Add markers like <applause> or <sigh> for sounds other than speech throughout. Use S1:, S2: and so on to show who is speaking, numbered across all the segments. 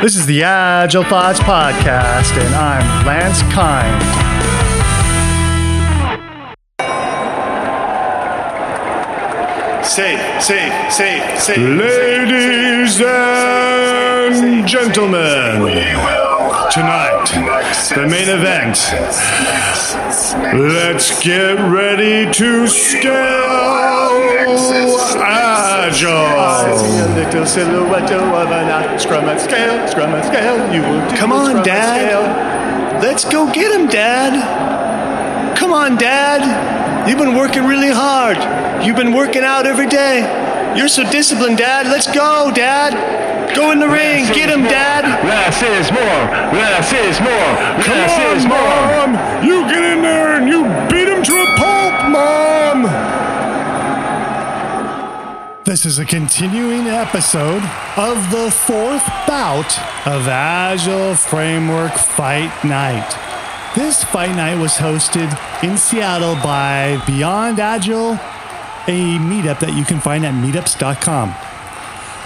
S1: This is the Agile Thoughts Podcast, and I'm Lance Kind.
S2: Safe, safe, safe, safe.
S1: Ladies and gentlemen, tonight, the main event. Let's get ready to scale Agile.
S2: Silhouette of an scrum and scale, scrum and scale. You will
S1: Come on, Dad. Let's go get him, Dad. Come on, Dad. You've been working really hard. You've been working out every day. You're so disciplined, Dad. Let's go, Dad. Go in the ring. Get him, Dad.
S3: Less is more. Less is more.
S1: Come
S3: Less
S1: on,
S3: is more.
S1: Mom. You get in there and you beat him to a pulp, Mom. This is a continuing episode of the fourth bout of Agile Framework Fight Night. This fight night was hosted in Seattle by Beyond Agile, a meetup that you can find at meetups.com.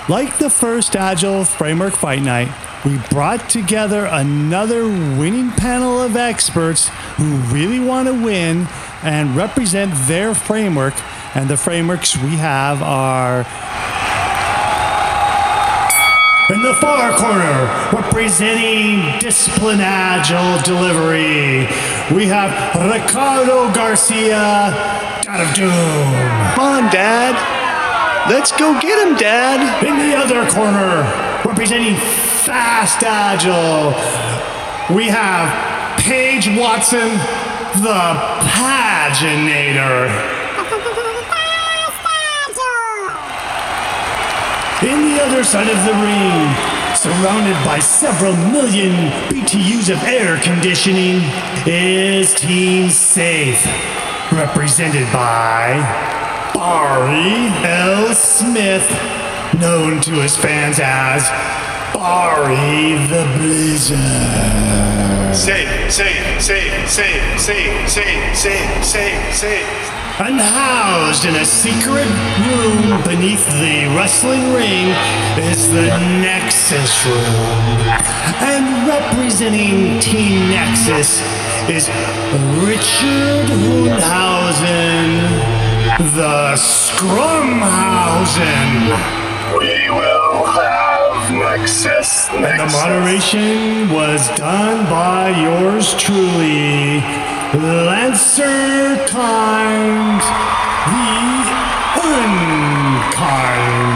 S1: Like the first Agile Framework Fight Night, we brought together another winning panel of experts who really want to win and represent their framework. And the frameworks we have are in the far corner, representing Discipline Agile Delivery, we have Ricardo Garcia, God of Doom. Come on, Dad. Let's go get him, Dad. In the other corner, representing Fast Agile, we have Paige Watson, the Paginator. In the other side of the ring, surrounded by several million BTUs of air conditioning, is Team Safe, represented by Barry L. Smith, known to his fans as Barry the Blizzard.
S2: Safe, safe, safe, safe, safe, safe, safe, safe, safe.
S1: And housed in a secret room beneath the wrestling ring is the Nexus Room. And representing Team Nexus is Richard Hundhausen, the Scrumhausen.
S3: We will have Nexus.
S1: And the moderation was done by yours truly, Lancer Kind, the Unkind.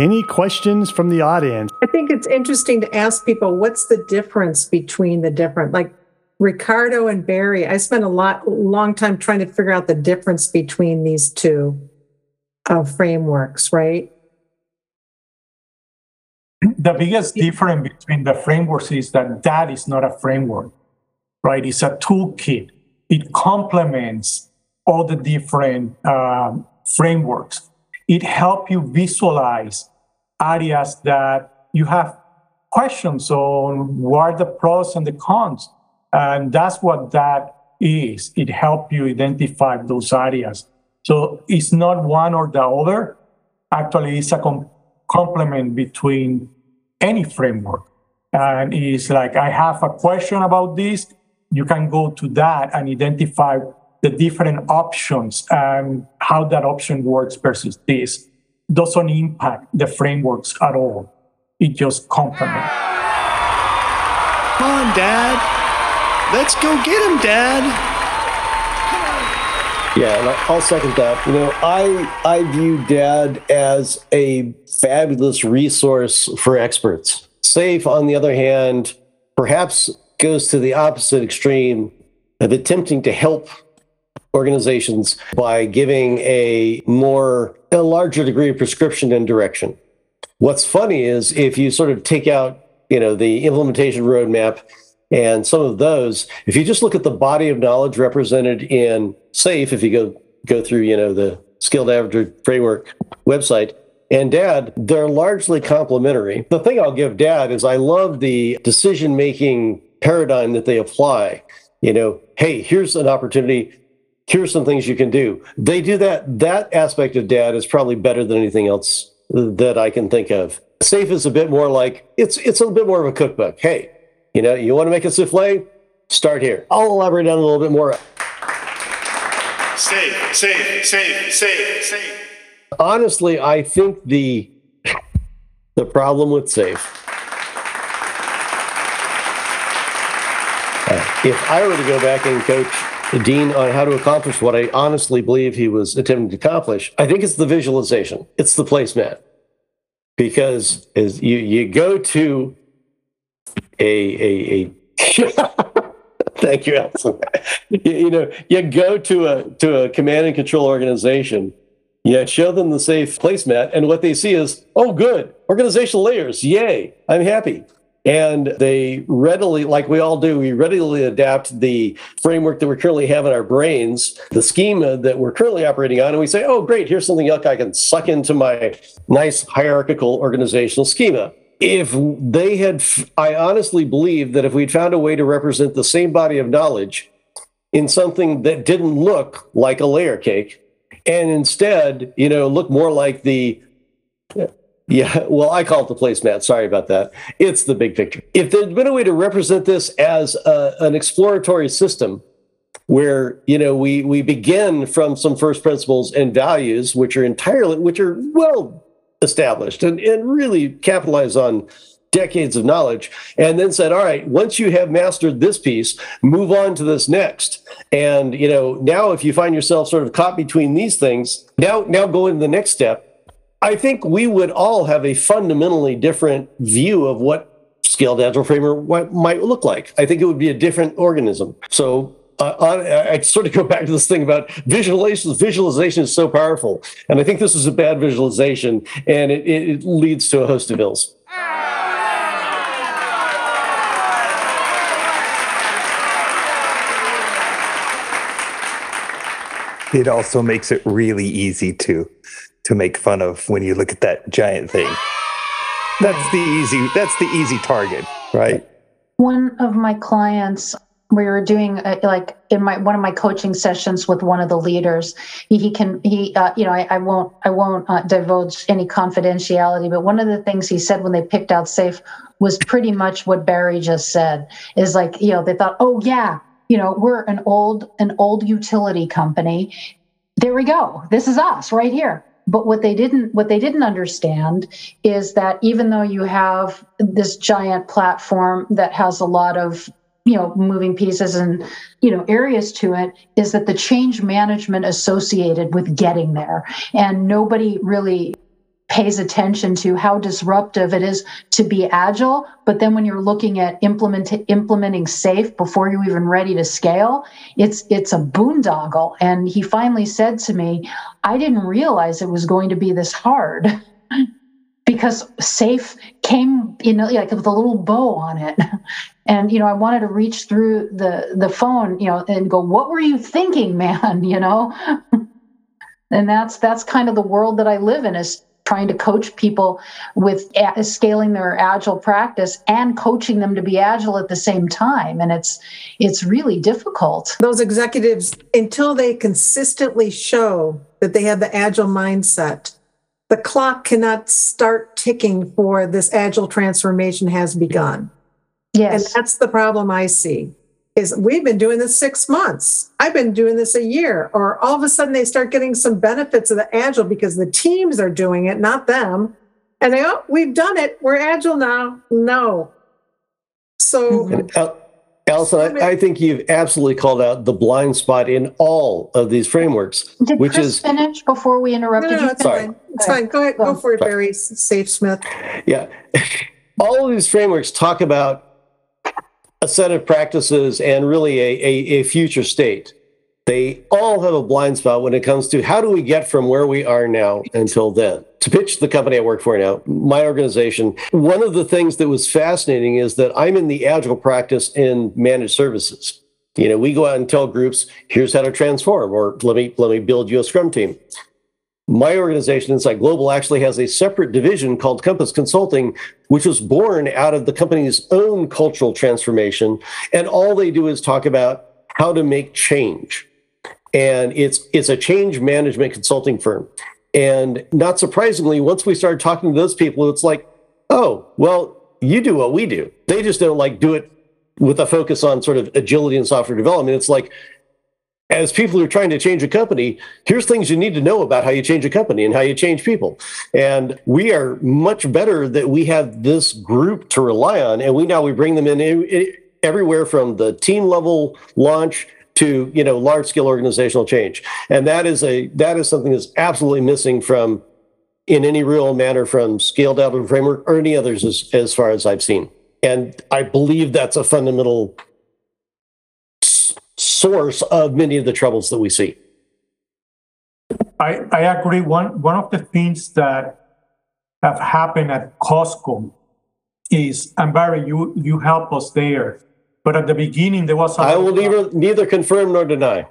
S1: Any questions from the audience?
S4: I think it's interesting to ask people what's the difference between the different, like Ricardo and Barry. I spent a lot, long time trying to figure out the difference between these two uh, frameworks, right?
S5: the biggest difference between the frameworks is that that is not a framework, right? It's a toolkit. It complements all the different um, frameworks. It helps you visualize areas that you have questions on. What are the pros and the cons? And that's what that is. It helps you identify those areas. So it's not one or the other. Actually, it's a com- complement between any framework. And it's like, I have a question about this. You can go to that and identify the different options and how that option works versus this. Doesn't impact the frameworks at all. It just complements.
S1: Come on, Dad. Let's go get him, Dad.
S6: Yeah, and I- I'll second that. You know, I I view Dad as a fabulous resource for experts. Safe, on the other hand, perhaps goes to the opposite extreme of attempting to help organizations by giving a more a larger degree of prescription and direction. What's funny is if you sort of take out, you know, the implementation roadmap and some of those, if you just look at the body of knowledge represented in SAFE, if you go go through, you know, the Scaled Agile Framework website, and Dad, they're largely complementary. The thing I'll give Dad is I love the decision making paradigm that they apply. You know, hey, here's an opportunity here's some things you can do. They do that. That aspect of dad is probably better than anything else that I can think of. Safe is a bit more like it's it's a bit more of a cookbook. Hey, you know, you want to make a souffle? Start here. I'll elaborate on a little bit more.
S2: Safe, safe, safe, safe, safe.
S6: Honestly, I think the the problem with safe. Uh, if I were to go back and coach Dean on how to accomplish what I honestly believe he was attempting to accomplish, I think it's the visualization. It's the placemat. Because as you you go to a a, a <laughs> thank you, Allison. you, you know, you go to a to a command and control organization, you show them the safe placemat, and what they see is, oh good, organizational layers, yay, I'm happy and they readily like we all do we readily adapt the framework that we currently have in our brains the schema that we're currently operating on and we say oh great here's something else i can suck into my nice hierarchical organizational schema. If they had i honestly believe that if we'd found a way to represent the same body of knowledge in something that didn't look like a layer cake and instead you know look more like the yeah, well, I call it the placemat. Sorry about that. It's the big picture. If there'd been a way to represent this as a, an exploratory system, where you know we we begin from some first principles and values, which are entirely which are well established and, and really capitalize on decades of knowledge and then said all right once you have mastered this piece move on to this next and you know now if you find yourself sort of caught between these things now now go into the next step I think we would all have a fundamentally different view of what scaled agile framework might look like. I think it would be a different organism. So uh, I, I, sort of go back to this thing about visualization. Visualization is so powerful, and I think this is a bad visualization, and it, it leads to a host of ills.
S7: It also makes it really easy to to make fun of when you look at that giant thing. That's the easy that's the easy target, right?
S8: One of my clients we were doing uh, like in my one of my coaching sessions with one of the leaders he, he can he uh, you know I, I, won't i won't uh, divulge any confidentiality but one of the things he said when they picked out safe was pretty much what barry just said is like you know they thought oh yeah you know we're an old an old utility company there we go this is us right here but what they didn't what they didn't understand is that even though you have this giant platform that has a lot of you know moving pieces and you know areas to it is that the change management associated with getting there. And nobody really pays attention to how disruptive it is to be agile but then when you're looking at implement, implementing safe before you're even ready to scale it's it's a boondoggle. And he finally said to me i didn't realize it was going to be this hard. <laughs> Because safe came you know like with a little bow on it. <laughs> And you know i wanted to reach through the the phone you know and go what were you thinking <laughs> man? You know? And that's that's kind of the world that i live in is trying to coach people with scaling their agile practice and coaching them to be agile at the same time. And it's it's really difficult.
S4: Those executives until they consistently show that they have the agile mindset the clock cannot start ticking for this agile transformation has begun.
S8: Yes.
S4: and that's the problem i see is we've been doing this six months. I've been doing this a year. Or all of a sudden they start getting some benefits of the agile because the teams are doing it, not them. And they, oh, we've done it. We're agile now. No. So.
S6: Allison, I, I, think you've absolutely called out the blind spot in all of these frameworks.
S8: Did
S6: which
S8: Chris
S6: is
S8: finish before we interrupted
S4: no, no,
S8: you?
S4: It's fine. It's fine. Go ahead. Go for it, Barry. Safe Smith.
S6: Yeah. <laughs> all of these frameworks talk about a set of practices and really a, a, a, future state. They all have a blind spot when it comes to how do we get from where we are now until then. To pitch the company I work for now, my organization, one of the things that was fascinating is that I'm in the agile practice in managed services. You know, we go out and tell groups, here's how to transform, or let me let me build you a scrum team my organization, Insight Global, actually has a separate division called Compass Consulting, which was born out of the company's own cultural transformation. And all they do is talk about how to make change. and it's it's a change management consulting firm. And not surprisingly, once we started talking to those people, it's like, oh, well, you do what we do. They just don't like do it with a focus on sort of agility and software development. It's like, as people who are trying to change a company, here's things you need to know about how you change a company and how you change people. And we are much better that we have this group to rely on. And we now we bring them in everywhere from the team level launch to you know large scale organizational change. And that is a that is something that's absolutely missing from in any real manner from Scaled Agile Framework or any others as, as far as I've seen. And I believe that's a fundamental source of many of the troubles that we see.
S5: I, I agree. One one of the things that have happened at Costco is, and Barry, you you help us there. But at the beginning, there was.
S6: I will neither neither confirm nor deny.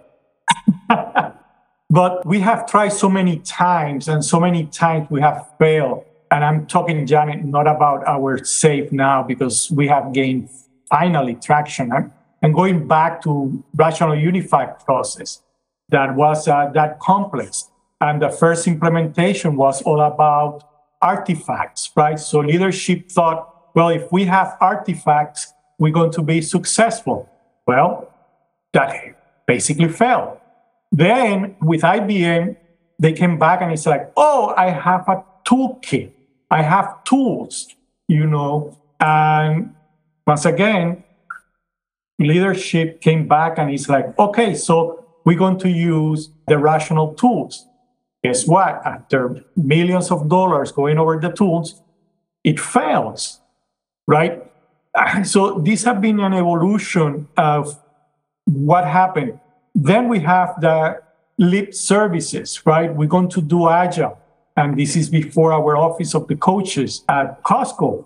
S6: <laughs>
S5: but we have tried so many times, and so many times we have failed. And I'm talking, Janet, not about our safe now because we have gained finally traction and going back to rational unified process that was uh, that complex. And the first implementation was all about artifacts right? So leadership thought well if we have artifacts we're going to be successful. Well that basically failed. Then with ibm they came back and it's like oh i have a toolkit. I have tools you know? And once again leadership came back and it's like, okay, so we're going to use the rational tools. Guess what? After millions of dollars going over the tools, it fails, right? <laughs> So this has been an evolution of what happened. Then we have the lip services, right? We're going to do agile. And this is before our office of the coaches at Costco.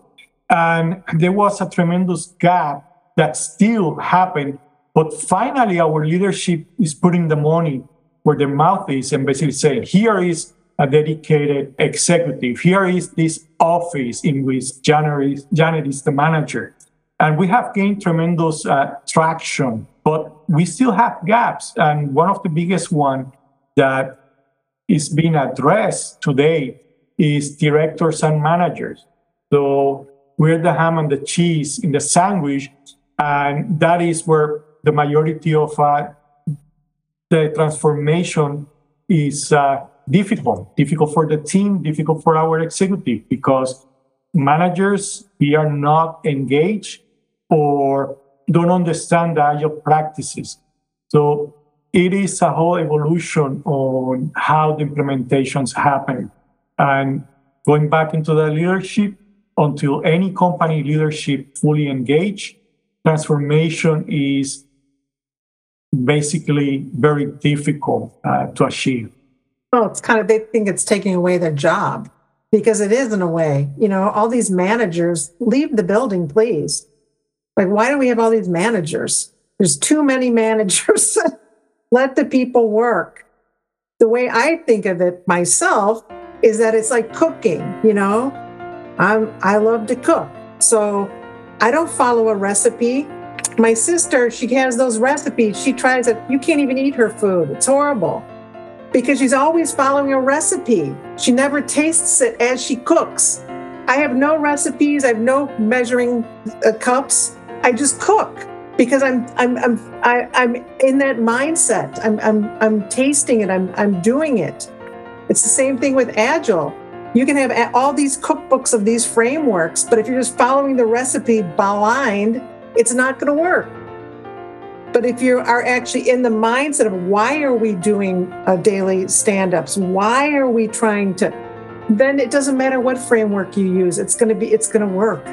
S5: And there was a tremendous gap that still happen. But finally, our leadership is putting the money where their mouth is and basically saying, here is a dedicated executive. Here is this office in which Janet is, Janet is the manager. And we have gained tremendous uh, traction, but we still have gaps. And one of the biggest one that is being addressed today is directors and managers. So we're the ham and the cheese in the sandwich and that is where the majority of uh, the transformation is uh, difficult, difficult for the team, difficult for our executive, because managers, we are not engaged or don't understand the agile practices. So it is a whole evolution on how the implementations happen. And going back into the leadership, until any company leadership fully engaged, transformation is basically very difficult uh, to achieve.
S4: Well, it's kind of, they think it's taking away their job because it is in a way. You know, all these managers leave the building, please. Like, why do we have all these managers? There's too many <laughs> managers. Let the people work. The way I think of it myself is that it's like cooking, you know? I'm I love to cook. So I don't follow a recipe. My sister, she has those recipes. She tries it. You can't even eat her food. It's horrible because she's always following a recipe. She never tastes it as she cooks. I have no recipes. I have no measuring uh, cups. I just cook because I'm I'm I'm I, am i am in that mindset. I'm I'm I'm tasting it. I'm I'm doing it. It's the same thing with agile. You can have all these cookbooks of these frameworks, but if you're just following the recipe blind, it's not going to work. But if you are actually in the mindset of why are we doing uh, daily stand ups? Why are we trying to? Then it doesn't matter what framework you use, it's going to be, it's going to work.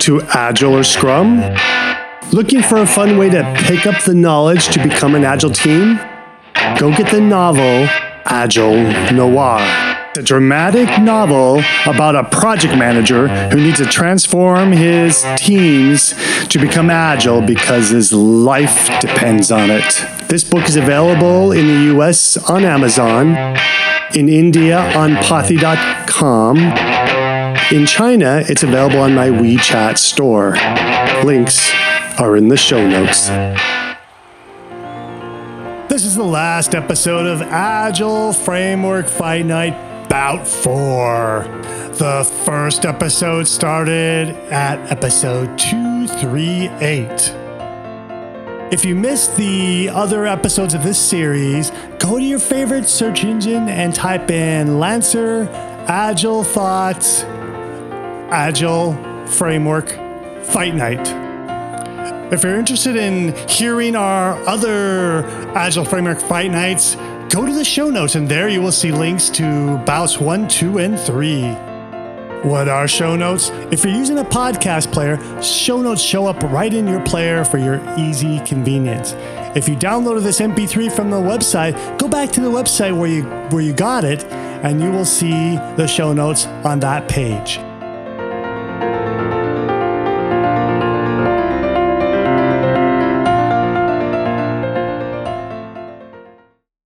S1: To Agile or Scrum? Looking for a fun way to pick up the knowledge to become an Agile team? Go get the novel Agile Noir. a dramatic novel about a project manager who needs to transform his teams to become agile because his life depends on it. This book is available in the US on Amazon, in India on Pothi.com. In China, it's available on my WeChat store. Links are in the show notes. This is the last episode of Agile Framework Fight Night Bout 4. The first episode started at episode 238. If you missed the other episodes of this series, go to your favorite search engine and type in Lancer Agile Thoughts Agile Framework Fight Night. If you're interested in hearing our other Agile Framework Fight Nights, go to the show notes, and there you will see links to bouts one, two, and three. What are show notes? If you're using a podcast player, show notes show up right in your player for your easy convenience. If you downloaded this MP3 from the website, go back to the website where you where you got it, and you will see the show notes on that page.